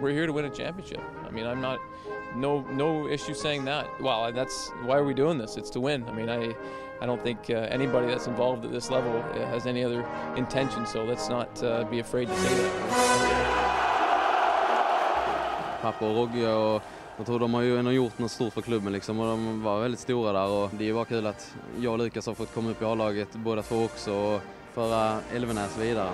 We're here to win a championship. I mean, I'm not no no issue saying that. Well, that's why are we doing this? It's to win. I mean, I I don't think uh, anybody that's involved at this level uh, has any other intention. So let's not uh, be afraid to say that. Pappa och jag tror de har ju ändå gjort något stort för klubben liksom och de var väldigt stora där och det är bara kul att jag och Lukas har fått komma upp i A-laget båda två också och föra Elvenäs vidare.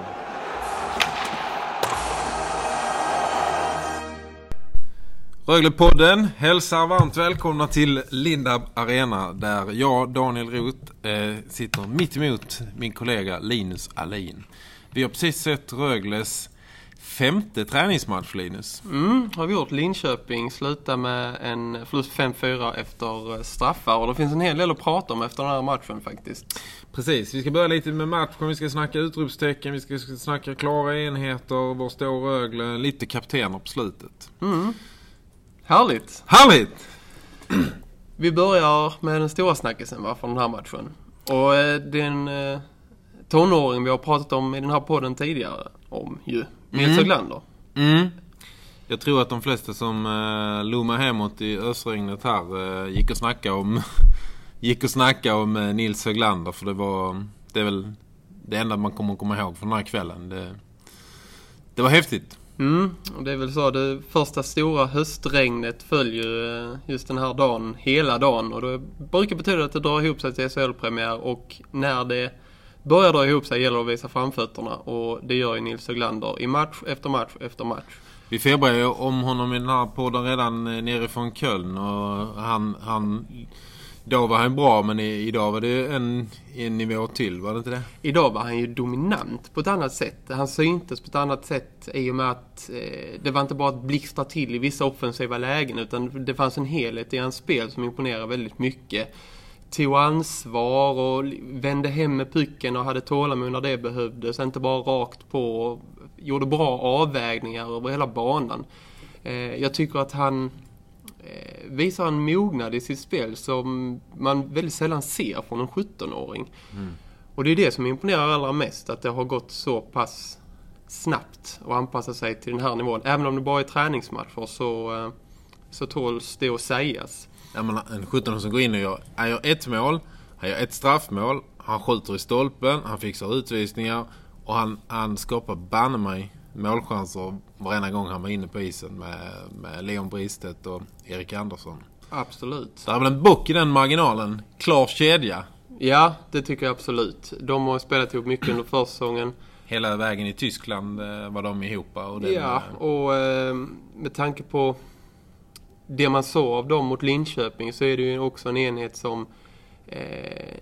Röglepodden hälsar varmt välkomna till Lindab Arena där jag, Daniel Roth, eh, sitter mitt emot min kollega Linus Alin. Vi har precis sett Rögles femte träningsmatch, Linus. Mm, har vi gjort. Linköping slutar med en förlust 5-4 efter straffar och det finns en hel del att prata om efter den här matchen faktiskt. Precis, vi ska börja lite med matchen, vi ska snacka utropstecken, vi ska snacka klara enheter, var står Rögle, lite kaptener på slutet. Mm. Härligt! Härligt! Vi börjar med den stora snackisen va, från den här matchen. Och eh, den eh, tonåring vi har pratat om i den här podden tidigare om ju, Nils mm. Höglander. Mm. Jag tror att de flesta som eh, lommade hemåt i ösregnet här eh, gick och snackade om gick och snackade om eh, Nils Höglander för det var det är väl det enda man kommer att komma ihåg från den här kvällen. Det, det var häftigt. Mm, det är väl så. Det första stora höstregnet följer ju just den här dagen, hela dagen. Och det brukar betyda att det drar ihop sig till SHL-premiär och när det börjar dra ihop sig gäller det att visa framfötterna. Och det gör ju Nils Höglander i match efter match efter match. Vi febrar ju om honom i den här podden redan eh, nerifrån Köln och han, han då var han bra men idag var det en, en nivå till, var det inte det? Idag var han ju dominant på ett annat sätt. Han syntes på ett annat sätt i och med att eh, det var inte bara att blixtra till i vissa offensiva lägen utan det fanns en helhet i hans spel som imponerade väldigt mycket. Tog ansvar och vände hem med pucken och hade tålamod när det behövdes. Inte bara rakt på. Gjorde bra avvägningar över hela banan. Eh, jag tycker att han visar en mognad i sitt spel som man väldigt sällan ser från en 17-åring. Mm. Och det är det som imponerar allra mest, att det har gått så pass snabbt att anpassa sig till den här nivån. Även om det bara är träningsmatcher så, eh, så tåls det att sägas. Ja, men en 17 som går in och gör, han gör ett mål, han gör ett straffmål, han skjuter i stolpen, han fixar utvisningar och han, han skapar banne mig målchanser varenda gång han var inne på isen med, med Leon Bristet och Erik Andersson. Absolut. Det är väl en bock i den marginalen. Klar kedja. Ja, det tycker jag absolut. De har spelat ihop mycket under försäsongen. Hela vägen i Tyskland eh, var de ihop. Och den, ja, och eh, med tanke på det man såg av dem mot Linköping så är det ju också en enhet som eh,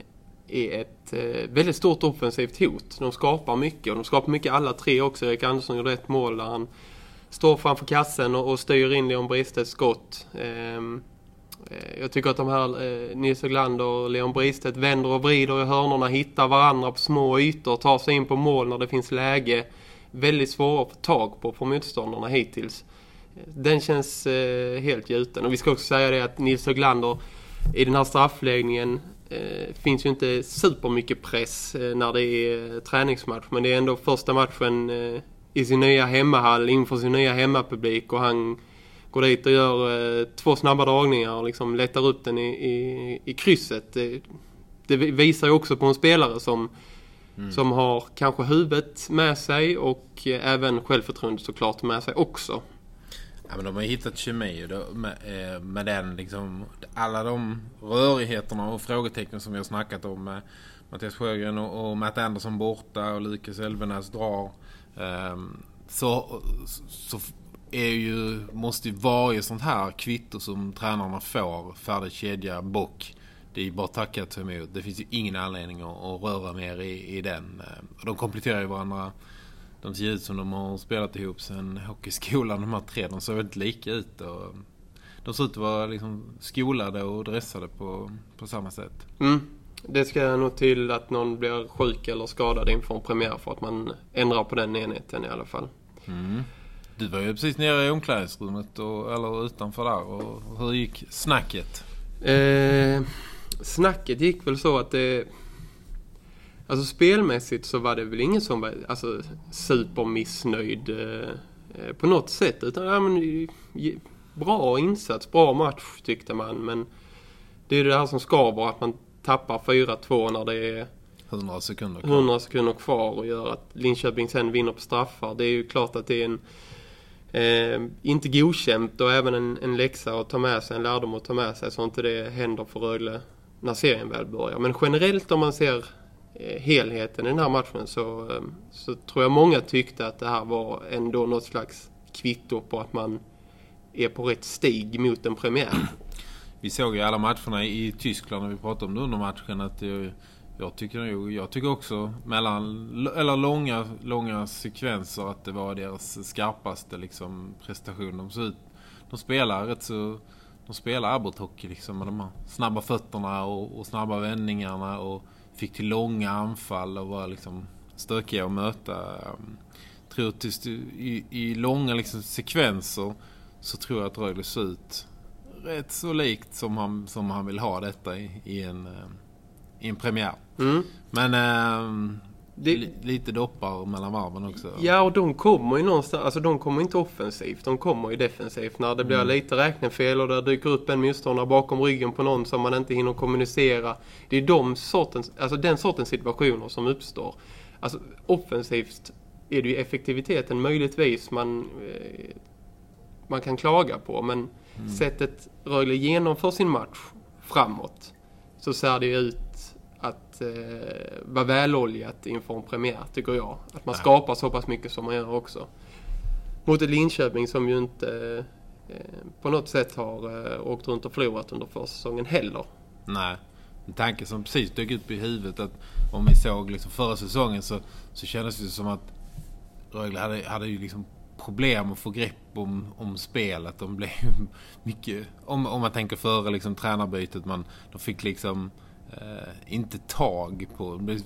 är ett eh, väldigt stort offensivt hot. De skapar mycket och de skapar mycket alla tre också. Erik Andersson gjorde ett mål där han står framför kassen och, och styr in Leon Bristedts skott. Ehm, eh, jag tycker att de här eh, Nils Höglander och Leon Bristedt vänder och vrider i hörnorna, hittar varandra på små ytor, tar sig in på mål när det finns läge. Väldigt svåra att få tag på för motståndarna hittills. Den känns eh, helt gjuten. Och vi ska också säga det att Nils Höglander i den här straffläggningen eh, finns ju inte supermycket press eh, när det är träningsmatch. Men det är ändå första matchen eh, i sin nya hemmahall inför sin nya hemmapublik. Och han går dit och gör eh, två snabba dragningar och liksom letar upp den i, i, i krysset. Det, det visar ju också på en spelare som, mm. som har kanske huvudet med sig och eh, även självförtroendet såklart med sig också. Ja, men de har hittat kemi då, med, eh, med den liksom, alla de rörigheterna och frågetecken som vi har snackat om med Mattias Sjögren och, och Matt Andersson borta och Lukas Elvenäs drar um, så, så är ju, måste ju varje sånt här kvitto som tränarna får färdig kedja bock det är ju bara tacka och ta emot. Det finns ju ingen anledning att, att röra mer i, i den. Eh, de kompletterar ju varandra. De ser ut som de har spelat ihop sen hockeyskolan, de här tre. De ser väldigt lika ut. Och de ser ut att vara liksom skolade och dressade på, på samma sätt. Mm. Det ska nog till att någon blir sjuk eller skadad inför en premiär för att man ändrar på den enheten i alla fall. Mm. Du var ju precis nere i omklädningsrummet och, eller utanför där. Och hur gick snacket? Eh, snacket gick väl så att det... Alltså spelmässigt så var det väl ingen som var alltså, supermissnöjd eh, på något sätt. Utan ja, men, bra insats, bra match tyckte man. Men det är det här som skaver att man tappar 4-2 när det är 100 sekunder kvar. 100 sekunder kvar och gör att Linköping sen vinner på straffar. Det är ju klart att det är en eh, inte godkänt och även en, en läxa att ta med sig, en lärdom att ta med sig så inte det händer för Rögle när serien väl börjar. Men generellt om man ser eh, Eh, helheten i den här matchen så, eh, så tror jag många tyckte att det här var ändå något slags kvitto på att man är på rätt stig mot en premiär. Vi såg ju alla matcherna i Tyskland när vi pratade om det under matchen att jag, jag tycker, jag tycker också mellan, eller långa, långa sekvenser att det var deras skarpaste liksom, prestation. De, ut, de spelar rätt så de spelar arbetshockey liksom med de här snabba fötterna och, och, snabba vändningarna och fick till långa anfall och var liksom stökiga att möta. Jag tror att i, i långa liksom, sekvenser så tror jag att Rögle ser ut rätt så likt som han, som han vill ha detta i, i en, eh, i en premiär. Mm. Men äh, det... lite doppar mellan varven också. Ja, och de kommer ju någonstans, alltså de kommer inte offensivt, de kommer ju defensivt. När det blir mm. lite räknefel och det dyker upp en motståndare bakom ryggen på någon som man inte hinner kommunicera. Det är de sortens, alltså den sortens situationer som uppstår. Alltså offensivt är det ju effektiviteten möjligtvis man, eh, man kan klaga på. Men mm. sättet Rögle genomför sin match framåt så ser det ut att eh, vara väloljat inför en premiär, tycker jag. Att man skapar så pass mycket som man gör också. Mot ett Linköping som ju inte eh, på något sätt har eh, åkt runt och förlorat under försäsongen heller. Nej, en tanke som precis dök upp i huvudet att om vi såg liksom förra säsongen så, så kändes det som att Rögle hade, hade ju liksom problem att få grepp om, om spelet. De blev mycket, om, om man tänker före liksom tränarbytet, man, de fick liksom eh, inte tag på, de blev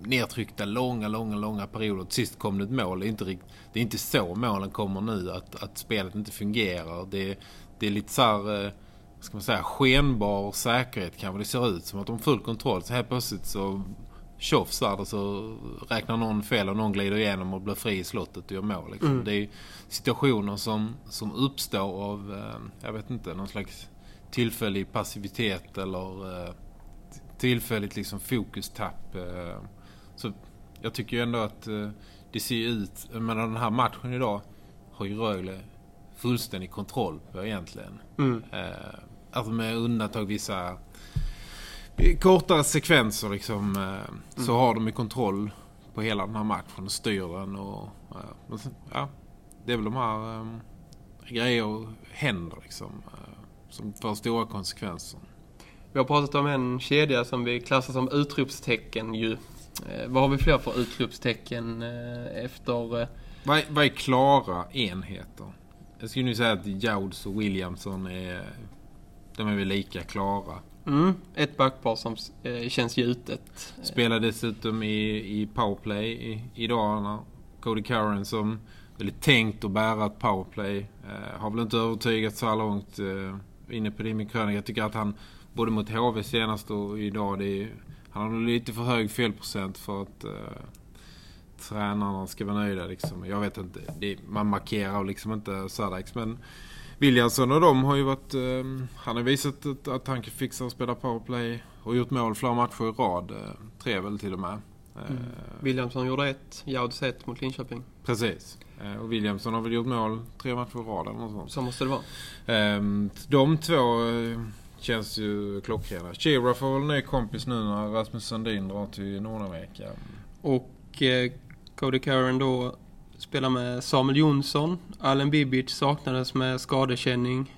nedtryckta långa, långa, långa perioder. Till sist kom det ett mål. Det är inte, det är inte så målen kommer nu, att, att spelet inte fungerar. Det, det är lite så här, eh, ska man säga, skenbar säkerhet kanske det ser ut som att de har full kontroll. Så helt plötsligt så tjofs där så räknar någon fel och någon glider igenom och blir fri i slottet och gör mål. Liksom. Mm. Det är situationer som, som uppstår av, eh, jag vet inte, någon slags tillfällig passivitet eller eh, tillfälligt liksom fokustapp. Eh. Så jag tycker ju ändå att det ser ut, men den här matchen idag har ju Rögle fullständig kontroll på egentligen. Mm. Alltså med undantag vissa kortare sekvenser liksom, eh, så mm. har de ju kontroll på hela den här matchen och styr den. Och, ja, det är väl de här grejer händer liksom, som får stora konsekvenser. Vi har pratat om en kedja som vi klassar som utropstecken ju. Eh, vad har vi fler för utropstecken eh, efter... Eh... Vad, är, vad är klara enheter? Jag skulle nu säga att Jouds och Williamson är... De är väl lika klara. Mm, ett backpar som eh, känns gjutet. Spelar dessutom i, i powerplay i, idag när Cody Curran som väldigt tänkt att bära ett powerplay. Eh, har väl inte övertygat så här långt eh, inne på det med krönika. Jag tycker att han både mot HV senast och idag det är, han har lite för hög felprocent för att eh, tränarna ska vara nöjda. Liksom. Jag vet inte, det, man markerar liksom inte Sadax men Williamson och de har ju varit... Eh, han har visat att, att han kan fixa och spela powerplay. Och gjort mål flera matcher i rad. Eh, tre väl till och med. Eh, mm. Williamson gjorde ett, Jauds ett mot Linköping. Precis. Eh, och Williamson har väl gjort mål tre matcher i rad eller något sånt. Så måste det vara. Ehm, de två eh, känns ju klockrena. Chira får väl ny kompis nu när Rasmus Sandin drar till Nordamerika. Och eh, Cody Curran då spelar med Samuel Jonsson. Allen Bibic saknades med skadekänning.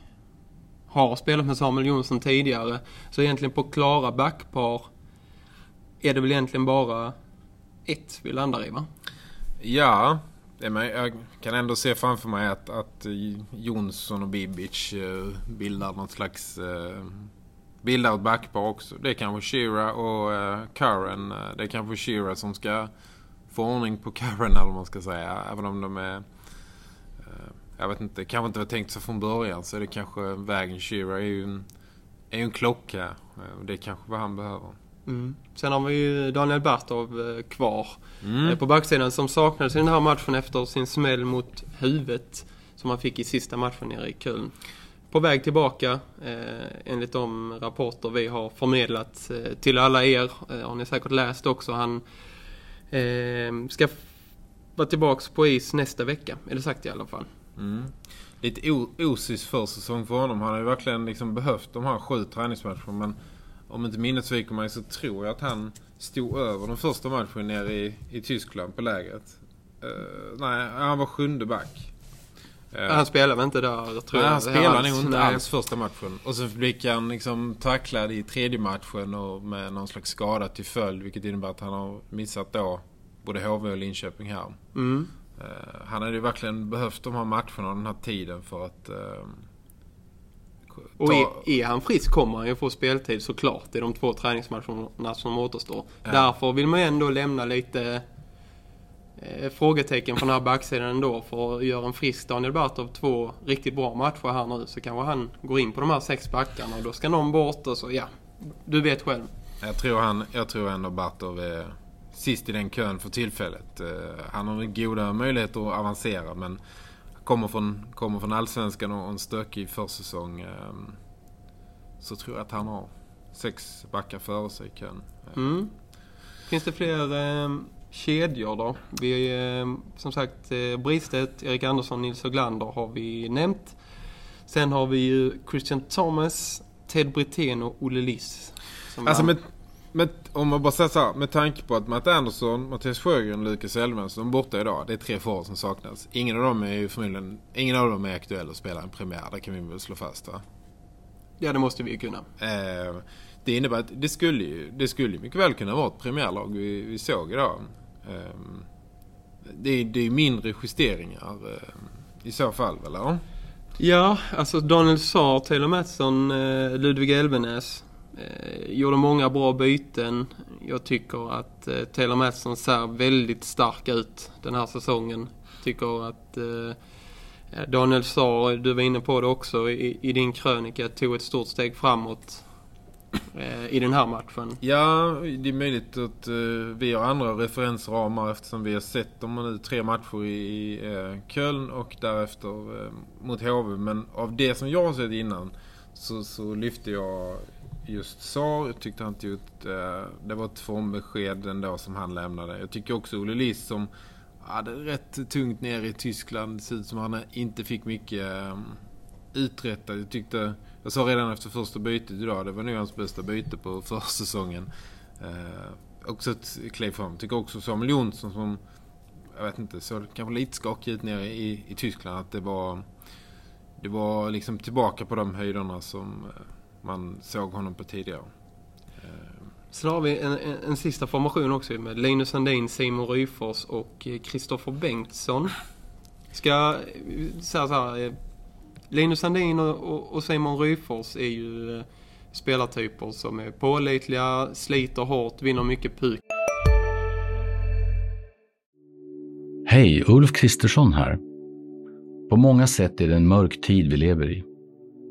har spelat med Samuel Jonsson tidigare. Så egentligen på klara backpar är det väl egentligen bara ett vi landar i va? Ja, men jag kan ändå se framför mig att, att Jonsson och Bibic eh, bildar något slags eh, bildar ett backpar också. Det är kanske Shira och eh, Karen. Det är kanske Shira som ska få ordning på Karen eller vad man ska säga. Även om de är... Jag vet inte, kanske inte var tänkt så från början så är det kanske vägen Shira är ju en, är ju en klocka. Det är kanske vad han behöver. Mm. Sen har vi ju Daniel Bartov kvar mm. på backsidan som saknades i den här matchen efter sin smäll mot huvudet som han fick i sista matchen nere i Köln på väg tillbaka eh, enligt de rapporter vi har förmedlat eh, till alla er. Eh, har ni säkert läst också. Han eh, ska vara tillbaks på is nästa vecka, är det sagt i alla fall. Mm. Lite osis försäsong för honom. Han har ju verkligen liksom behövt de här sju träningsmatcherna. Men om inte minnet sviker mig så tror jag att han stod över den första matchen nere i, i Tyskland på lägret. Uh, nej, han var sjunde back. Han spelar väl inte där tror Nej, han spelar nog inte alls första matchen. Och så blir han liksom tacklad i tredje matchen och med någon slags skada till följd. Vilket innebär att han har missat då både HV och Linköping här. Mm. Uh, han hade ju verkligen behövt de här matcherna och den här tiden för att... Och är, är, han frisk kommer han ju få speltid såklart i de två träningsmatcherna som återstår. Ja. Därför vill man ändå lämna lite eh, frågetecken från den här backsidan ändå för att göra en frisk Daniel Bartov två riktigt bra matcher här nu så kanske han går in på de här sex backarna och då ska någon bort och så ja, du vet själv. Jag tror, han, jag tror ändå Bartov är sist i den kön för tillfället. Uh, han har goda möjligheter att avancera men kommer från, kommer från allsvenskan och en stökig försäsong um, så tror jag att han har sex backar före sig i kön. Mm. Finns det fler um kedjor då. Vi, eh, som sagt, eh, Bristedt, Erik Andersson, Nils Höglander har vi nämnt. Sen har vi ju Christian Thomas, Ted Brithén och Olle Liss. Alltså med, med, om man bara säger så här, med tanke på att Matt Andersson, Mattias Sjögren och Lukas Elfsson är borta idag. Det är tre forwarder som saknas. Ingen av dem är ju förmodligen, ingen av dem är aktuell att spela en premiär. Det kan vi väl slå fast va? Ja, det måste vi ju kunna. Eh, det innebär att det skulle ju, det skulle mycket väl kunna vara ett premiärlag vi, vi såg idag. Ehm, det är, det är mindre justeringar ehm, i så fall, eller? Ja, alltså Daniel Saar, Taylor Mattsson, eh, Ludvig Elvenäs eh, Eh, gjorde många bra byten. Jag tycker att eh, Taylor Matson ser väldigt stark ut den här säsongen. Tycker att eh, eh, Daniel Saar, du var inne på det också i, i din krönika, tog ett stort steg framåt Eh, i den här matchen. Ja, det är möjligt att eh, vi har andra referensramar eftersom vi har sett dem nu tre matcher i, i Köln och därefter mot HV. Men av det som jag har sett innan så, så lyfte jag just sa, Jag tyckte han tog ut, eh, det var ett formbesked ändå som han lämnade. Jag tycker också Olle Liss som hade rätt tungt ner i Tyskland. Det ser ut som han inte fick mycket eh, uträttat. Jag tyckte jag sa redan efter första bytet idag, det var nog hans bästa byte på försäsongen. Eh, också ett kliv fram. Tycker också Samuel Jonsson som, jag vet inte, såg kanske lite skakig ut nere i, i Tyskland. Att det var, det var liksom tillbaka på de höjderna som eh, man såg honom på tidigare. Eh. Sen har vi en, en, en, sista formation också med Linus Sandin, Simon Ryfors och Kristoffer Bengtsson. Ska säga så här, Linus Sandin och, Simon Ryfors är ju eh, spelartyper som är pålitliga, sliter hårt, vinner mycket puk. Hej, Ulf Kristersson här. På många sätt är det en mörk tid vi lever i.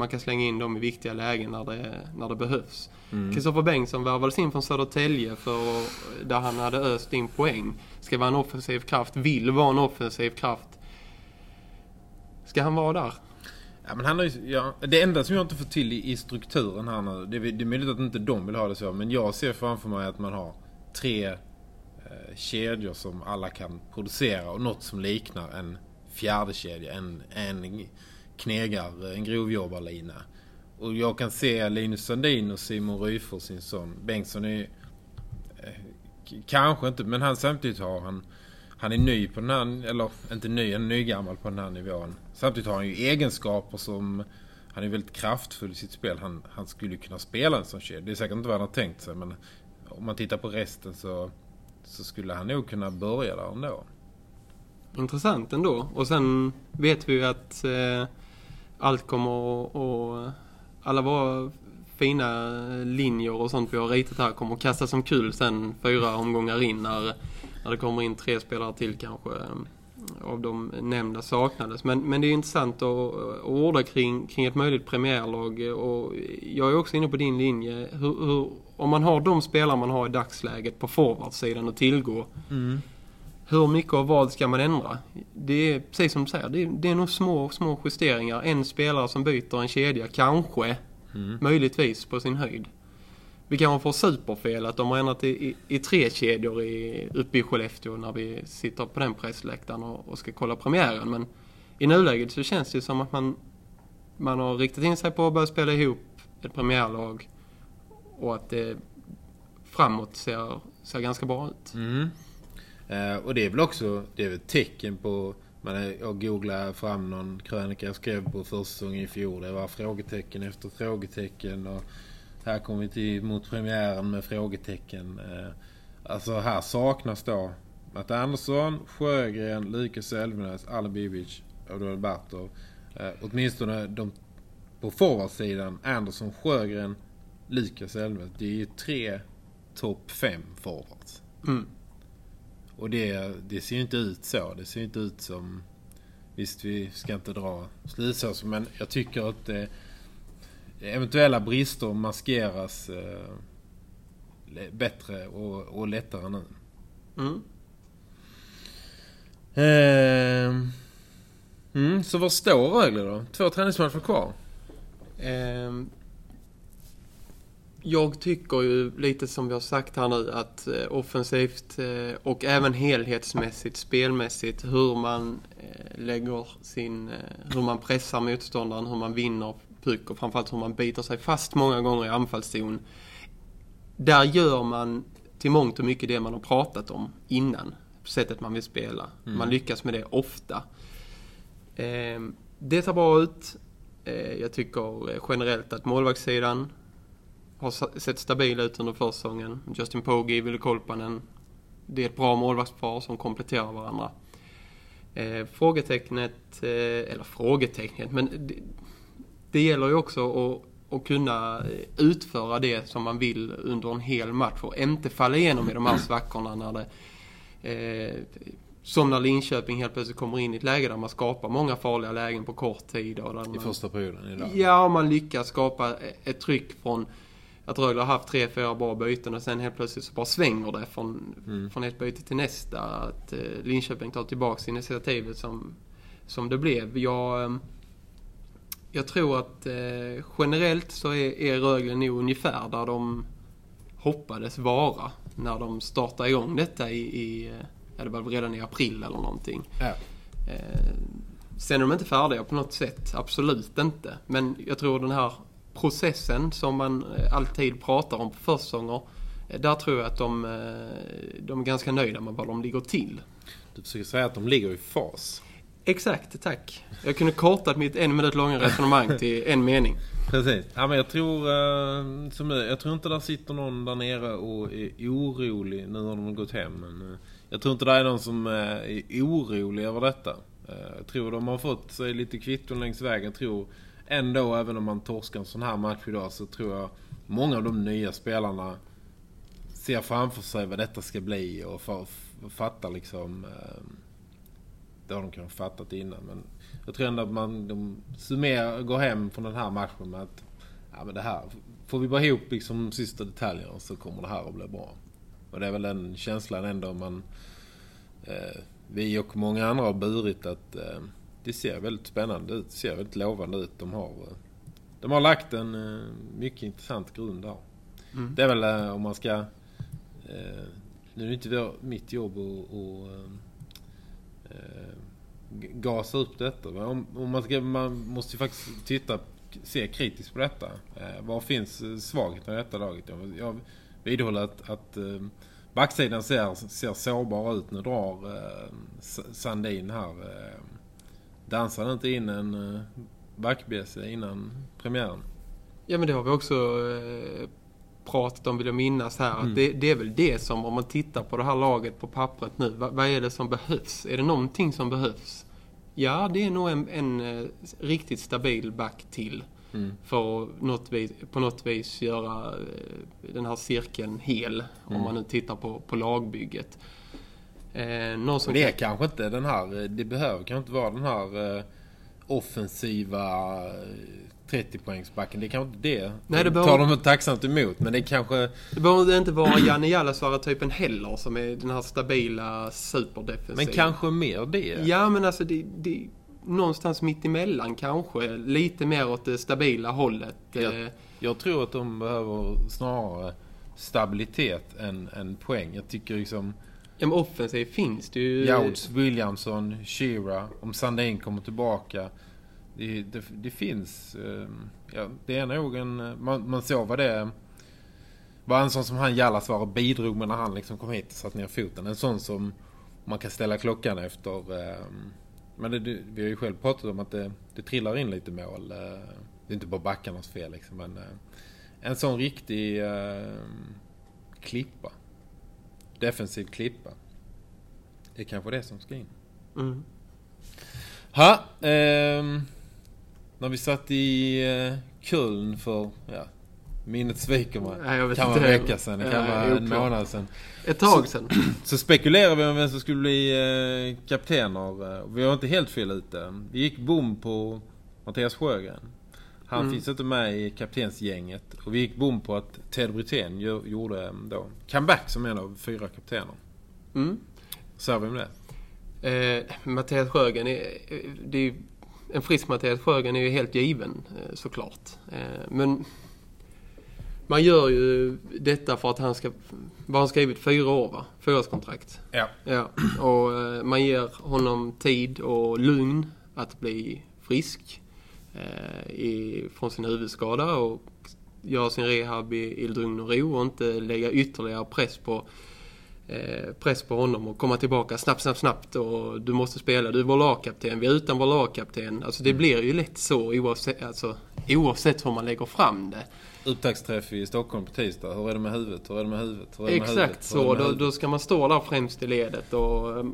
Man kan slänga in dem i viktiga lägen när det, när det behövs. Kristoffer mm. Bengtsson värvades in från Södertälje för, där han hade öst in poäng. Ska vara en offensiv kraft, vill vara en offensiv kraft. Ska han vara där? Ja, men han har ju, ja, det enda som jag inte får till i, i strukturen här nu, det, är- det är möjligt att inte de vill ha det så, men jag ser framför mig att man har tre eh, kedjor som alla kan producera och något som liknar en fjärde kedja, en, en knegar, en grovjobbarlina. Och jag kan se Linus Sandin och Simon Ryfors, sin son. Bengtsson är eh, kanske inte, men han samtidigt har han han är ny på den här, eller inte ny, han är nygammal på den här nivån. Samtidigt har han ju egenskaper som, han är väldigt kraftfull i sitt spel. Han, han skulle kunna spela en sån kedja. Det är säkert inte vad han har tänkt sig men om man tittar på resten så, så skulle han nog kunna börja där ändå. Intressant ändå. Och sen vet vi ju att eh, allt kommer att- och alla våra fina linjer och sånt vi har ritat här kommer att kastas som kul sen fyra omgångar in när, när det kommer in tre spelare till kanske eh, av de nämnda saknades. Men, men det är intressant att, att orda kring, kring ett möjligt premiärlag och jag är också inne på din linje. Hur, hur, om man har de spelare man har i dagsläget på forwardsidan att tillgå hur mycket av vad ska man ändra? Det är precis som du säger, det är, det är nog små, små justeringar. En spelare som byter en kedja, kanske, möjligtvis på sin höjd. Vi kanske får superfel att de har ändrat i, i, i tre kedjor i, uppe i Skellefteå när vi sitter på den pressläktaren och, och ska kolla premiären. Men i nuläget så känns det som att man, man har riktat in sig på att börja spela ihop ett premiärlag och att det framåt ser, ser ganska bra ut. Mm. Eh, och det är väl också det är väl ett tecken på... Man, jag googlade fram någon krönika jag skrev på försäsongen i fjol. Det var frågetecken efter frågetecken. Och här kommer vi till mot premiären med frågetecken. Eh, alltså här saknas då Matte Andersson, Sjögren, Lukas Elvenäs, Ale Bibic och Alberto. Eh, åtminstone de på forwardsidan. Andersson, Sjögren, Lukas Elvenäs. Det är ju tre topp fem forwards. Mm. Och det, det ser ju inte ut så. Det ser ju inte ut som... Visst, vi ska inte dra slutsatser, men jag tycker att eh, eventuella brister maskeras eh, bättre och, och lättare nu. Mm. Eh, mm, så vad står Rögle då? Två träningsmatcher kvar. Ehm, jag tycker ju lite som vi har sagt här nu att eh, offensivt eh, och även helhetsmässigt, spelmässigt, hur man eh, lägger sin, hur man pressar motståndaren, hur man vinner puck och framförallt hur man biter sig fast många gånger i anfallszon. Där gör man till mångt och mycket det man har pratat om innan, sättet man vill spela. Man lyckas med det ofta. Ehm, det tar bra ut. Jag tycker generellt att målvaktssidan har sett stabil ut under försäsongen. Justin Pogge, Ville Kolpanen. Det är ett bra målvaktspar som kompletterar varandra. Eh, frågetecknet, eh, eller frågetecknet, men det, det gäller ju också att, att kunna eh, utföra det som man vill under en hel match och inte falla igenom i de här svackorna när det eh, som när Linköping helt plötsligt kommer in i ett läge där man skapar många farliga lägen på kort tid. Och I man, första perioden idag. Ja, man lyckas skapa ett tryck från att Rögle har haft tre, fyra bra byten och sen helt plötsligt så bara svänger det från, Mm. från ett byte till nästa. Att eh, Linköping tar tillbaka initiativet som, som det blev. Jag, eh, jag tror att eh, generellt så är, är Rögle nog ungefär där de hoppades vara när de startade igång detta i, i eh, ja, det var redan i april eller någonting. Ja. Eh, sen är de inte färdiga på något sätt, absolut inte. Men jag tror den här processen som man eh, alltid pratar om på försäsonger, eh, där tror jag att de, eh, de är ganska nöjda med vad de ligger till. Du försöker säga att de ligger i fas. Exakt, tack. Jag kunde kortat mitt en minut långa resonemang till en mening. Precis. Ja, men jag tror, som, jag tror inte där sitter någon där nere och är orolig. Nu har de gått hem. Men, jag tror inte det är någon som är orolig över detta. Jag tror de har fått sig lite kvitton längs vägen. Jag tror ändå, även om man torskar en sån här match idag, så tror jag många av de nya spelarna ser framför sig vad detta ska bli och fattar liksom eh, det har de kanske fattat innan men jag tror ändå att man de summerar, går hem från den här matchen med att ja, men det här, får vi bara ihop liksom sista detaljerna så kommer det här att bli bra. Och det är väl den känslan ändå man eh, vi och många andra har burit att eh, det ser väldigt spännande ut. Det ser väldigt lovande ut. De har, eh, de har lagt en eh, mycket intressant grund där. Mm. Det är väl eh, om man ska... Nu är det inte mitt jobb att eh, gasa upp detta. Om, om man, ska, man måste ju faktiskt titta, se kritiskt på detta. Var finns svagheten i detta laget? Jag, jag vidhåller att, att backsidan ser, ser sårbar ut. Nu drar eh, Sandin här. Eh, dansade inte in en eh, backbese innan premiären? Ja men det har vi också eh, pratat om vill jag minnas här. Mm. Det, det, är väl det som, om man tittar på det här laget på pappret nu, vad, vad, är det som behövs? Är det någonting som behövs? Ja, det är nog en, en, eh, riktigt stabil back till. Mm. För att något vis, på något vis göra den här cirkeln hel. Mm. Om man nu tittar på, på lagbygget. Eh, någon som det är kan... kanske inte den här, det behöver kanske inte vara den här eh, offensiva 30-poängsbacken. Det är kanske inte det. Nej, det behöver... tar de tacksamt emot. Men det kanske... Det behöver inte vara Janne Jallasvaara-typen heller som är den här stabila superdefensiva. Men kanske mer det? Ja, men alltså det, det, någonstans mitt emellan kanske. Lite mer åt det stabila hållet. Jag, jag tror att de behöver snarare stabilitet än, än poäng. Jag tycker liksom... Ja, men offensiv finns det ju... Jouds, Williamson, Shira. Om Sandin kommer tillbaka det, det, det finns... Ehm, ja, det är nog en... Man, man såg vad det var en sån som han Jalas, var och bidrog med när han liksom kom hit och satte ner foten. En sån som man kan ställa klockan efter. Ehm, men det, vi har ju själv pratat om att det, det trillar in lite mål. Eh, det är inte bara backarnas fel liksom. Men eh, en sån riktig ehm, klippa. Defensiv klippa. Det är kanske det som ska in. Mm. Ha, um, när vi satt i uh, Köln för, ja, minnet sviker mig. Nej, det kan vara en vecka sedan, det kan vara en månad sedan. Ett tag sedan. Så, så spekulerade vi om vem som skulle bli uh, kaptener. Vi var inte helt fel ute. Vi gick bom på Mattias Sjögren. Han mm. finns inte med i kaptensgänget. Och vi gick bom på att Ted Brithén gjorde då comeback som en av fyra kaptener. Mm. Så vi med det? Eh, Mattias Sjögren, är, det är en frisk Mattias Sjögren är ju helt given eh, såklart. Eh, men man gör ju detta för att han ska, vad han skrivit, fyra år va? Fyraårskontrakt. Ja. ja. Och eh, man ger honom tid och lugn att bli frisk i, från sin huvudskada och göra sin rehab i, i lugn och ro och inte lägga ytterligare press på Eh, press på honom och komma tillbaka snabbt, snabbt, snabbt och du måste spela. Du är vår lagkapten, vi är utan vår lagkapten. Alltså det mm. blir ju lätt så oavsett, alltså, oavsett hur man lägger fram det. Upptaktsträff i Stockholm på tisdag. Hur är det med huvudet? Hur är det med huvudet? Hur är det med Exakt huvudet? så. Då, då, ska man stå där främst i ledet och äh,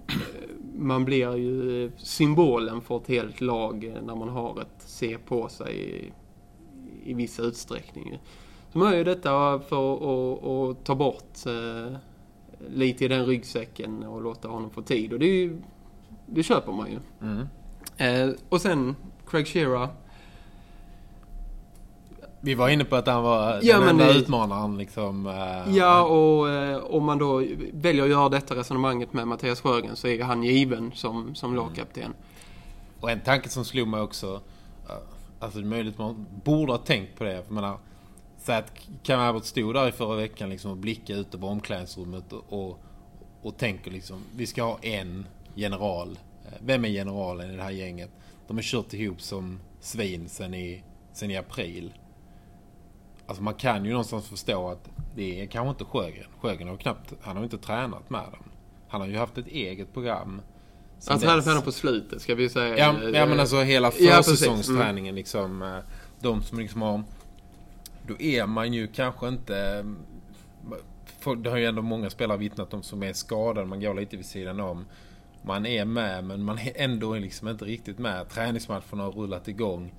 man blir ju symbolen för ett helt lag när man har ett C på sig i, i viss utsträckning. Så man gör ju detta för att ta bort äh, lite i den ryggsäcken och låta honom få tid. Och det, är ju, det köper man ju. Mm. Eh, och sen Craig Shearer. Vi var inne på att han var ja, den enda utmanaren liksom. Eh, ja, och eh, om man då väljer att göra detta resonemanget med Mattias Sjögren så är han given som, som mm. lagkapten. Och en tanke som slog mig också. Alltså det är möjligt att man borde ha tänkt på det. För menar, så att Cam Abbott stod där i förra veckan liksom och blickade ut över omklädningsrummet och, och, och tänker liksom, vi ska ha en general. Eh, vem är generalen i det här gänget? De har kört ihop som svin sen i, sen i april. Alltså man kan ju någonstans förstå att det är kanske inte Sjögren. Sjögren har knappt, han har inte tränat med dem. Han har ju haft ett eget program. Tränade för på slutet ska vi säga. Ja, ja men alltså hela försäsongsträningen ja, mm. liksom. Eh, de som liksom har då är man ju kanske inte... Det har ju ändå många spelare vittnat om som är skadade. Man går lite vid sidan om. Man är med men man är ändå liksom inte riktigt med. Träningsmatcherna har rullat igång.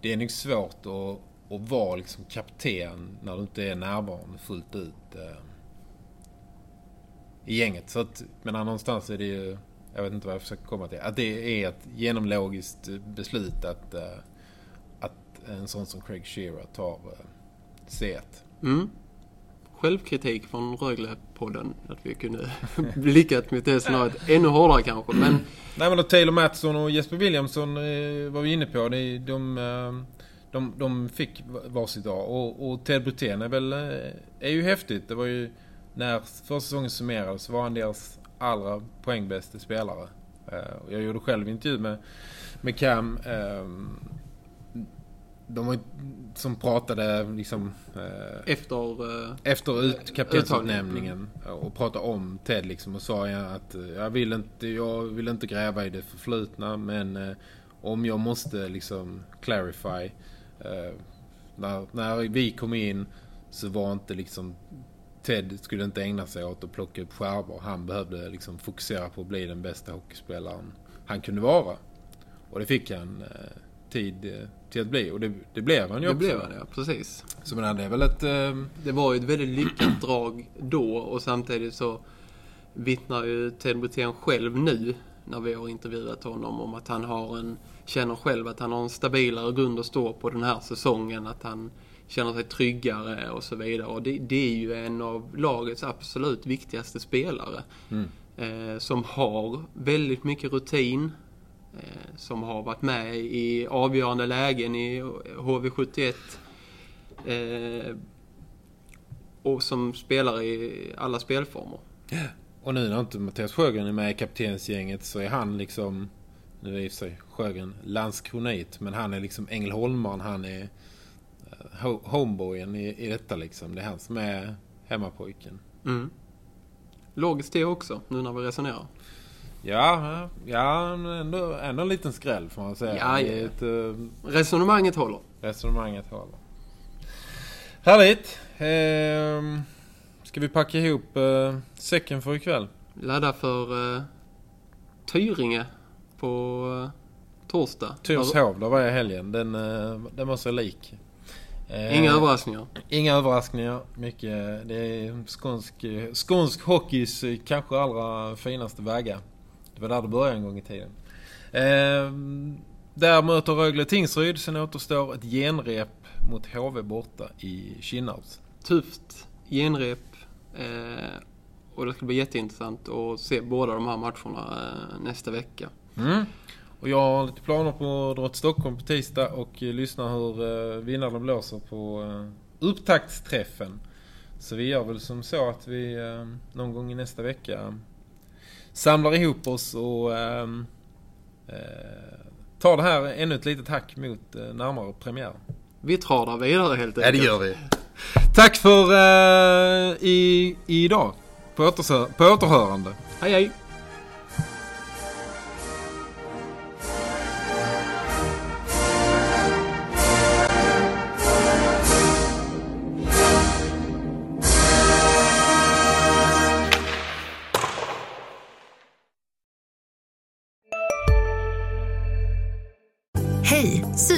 Det är nog svårt att, att vara liksom kapten när du inte är närvarande fullt ut eh, i gänget. Så att, men någonstans är det ju, jag vet inte vad jag försöker komma till, att det är ett genomlogiskt beslut att, eh, att en sån som Craig Shearer tar eh, C1. Mm. självkritik från Rögle-podden. Att vi kunde blickat mot det scenariot ännu hårdare kanske. Men Nej men då Taylor Mattsson och Jesper Williamson eh, var vi inne på. De, de, eh, de, de fick varsitt A. Och, och Ted Brithén är väl... eh, är ju häftigt. Det var ju... När första säsongen summerades var han deras allra poängbästa spelare. Eh, jag gjorde själv intervju med, med Cam. ehm, de var, som pratade liksom... eh, efter... eh, efter ut, kaptensutnämningen och pratade om Ted liksom och sa jag att jag vill inte, jag vill inte gräva i det förflutna men om jag måste liksom clarify när, när vi kom in så var inte liksom Ted skulle inte ägna sig åt att plocka upp skärvor. Han behövde liksom fokusera på att bli den bästa hockeyspelaren han kunde vara. Och det fick han eh, tid eh, till att bli och det, det blev han ju det också. blev det, ja. Precis. Så men det är väl ett... Eh, Det var ju ett väldigt lyckat drag då och samtidigt så vittnar ju Ted Brithén själv nu när vi har intervjuat honom om att han har en, känner själv att han har en stabilare grund att stå på den här säsongen. Att han känner sig tryggare och så vidare. Och det, det är ju en av lagets absolut viktigaste spelare. Eh, som har väldigt mycket rutin. Eh, som har varit med i avgörande lägen i HV71. Eh, och som spelar i alla spelformer. Och nu när inte Mattias Sjögren är med i kaptensgänget så är han liksom, nu är i och för sig Sjögren landskronit, men han är liksom Ängelholmaren, han är homeboyen i, i detta liksom. Det är han som är hemmapojken. Mm. Logiskt det också, nu när vi resonerar. Ja, ja ändå, ändå en liten skräll får man säga. Ja, ja. Ett, uh, Resonemanget håller. resonemanget håller. Härligt! Ehm, ska vi packa ihop uh, säcken för ikväll? Ladda för uh, Tyringe på uh, torsdag. Tyrshov, där var jag helgen. Den, eh, den var så lik. Eh, Inga överraskningar. Inga överraskningar. Mycket, det är skånsk, skånsk hockeys eh, kanske allra finaste vägar. Det var där det började en gång i tiden. Eh, där möter Rögle Tingsryd. Sen återstår ett genrep mot HV borta i Kinnarps. Tufft genrep. Eh, och det ska bli jätteintressant att se båda de här matcherna nästa vecka. Mm. Och jag har lite planer på att dra till Stockholm på tisdag och eh, lyssna hur eh, vinnarna blåser på eh, upptaktsträffen. Så vi gör väl som så att vi eh, någon gång i nästa vecka samlar ihop oss och eh, eh, tar det här ännu ett litet hack mot eh, närmare premiär. Vi tradar vidare helt Ja, det enkelt. gör vi. Tack för eh, i, idag. På, återsö- på återhörande. Hej! Hej,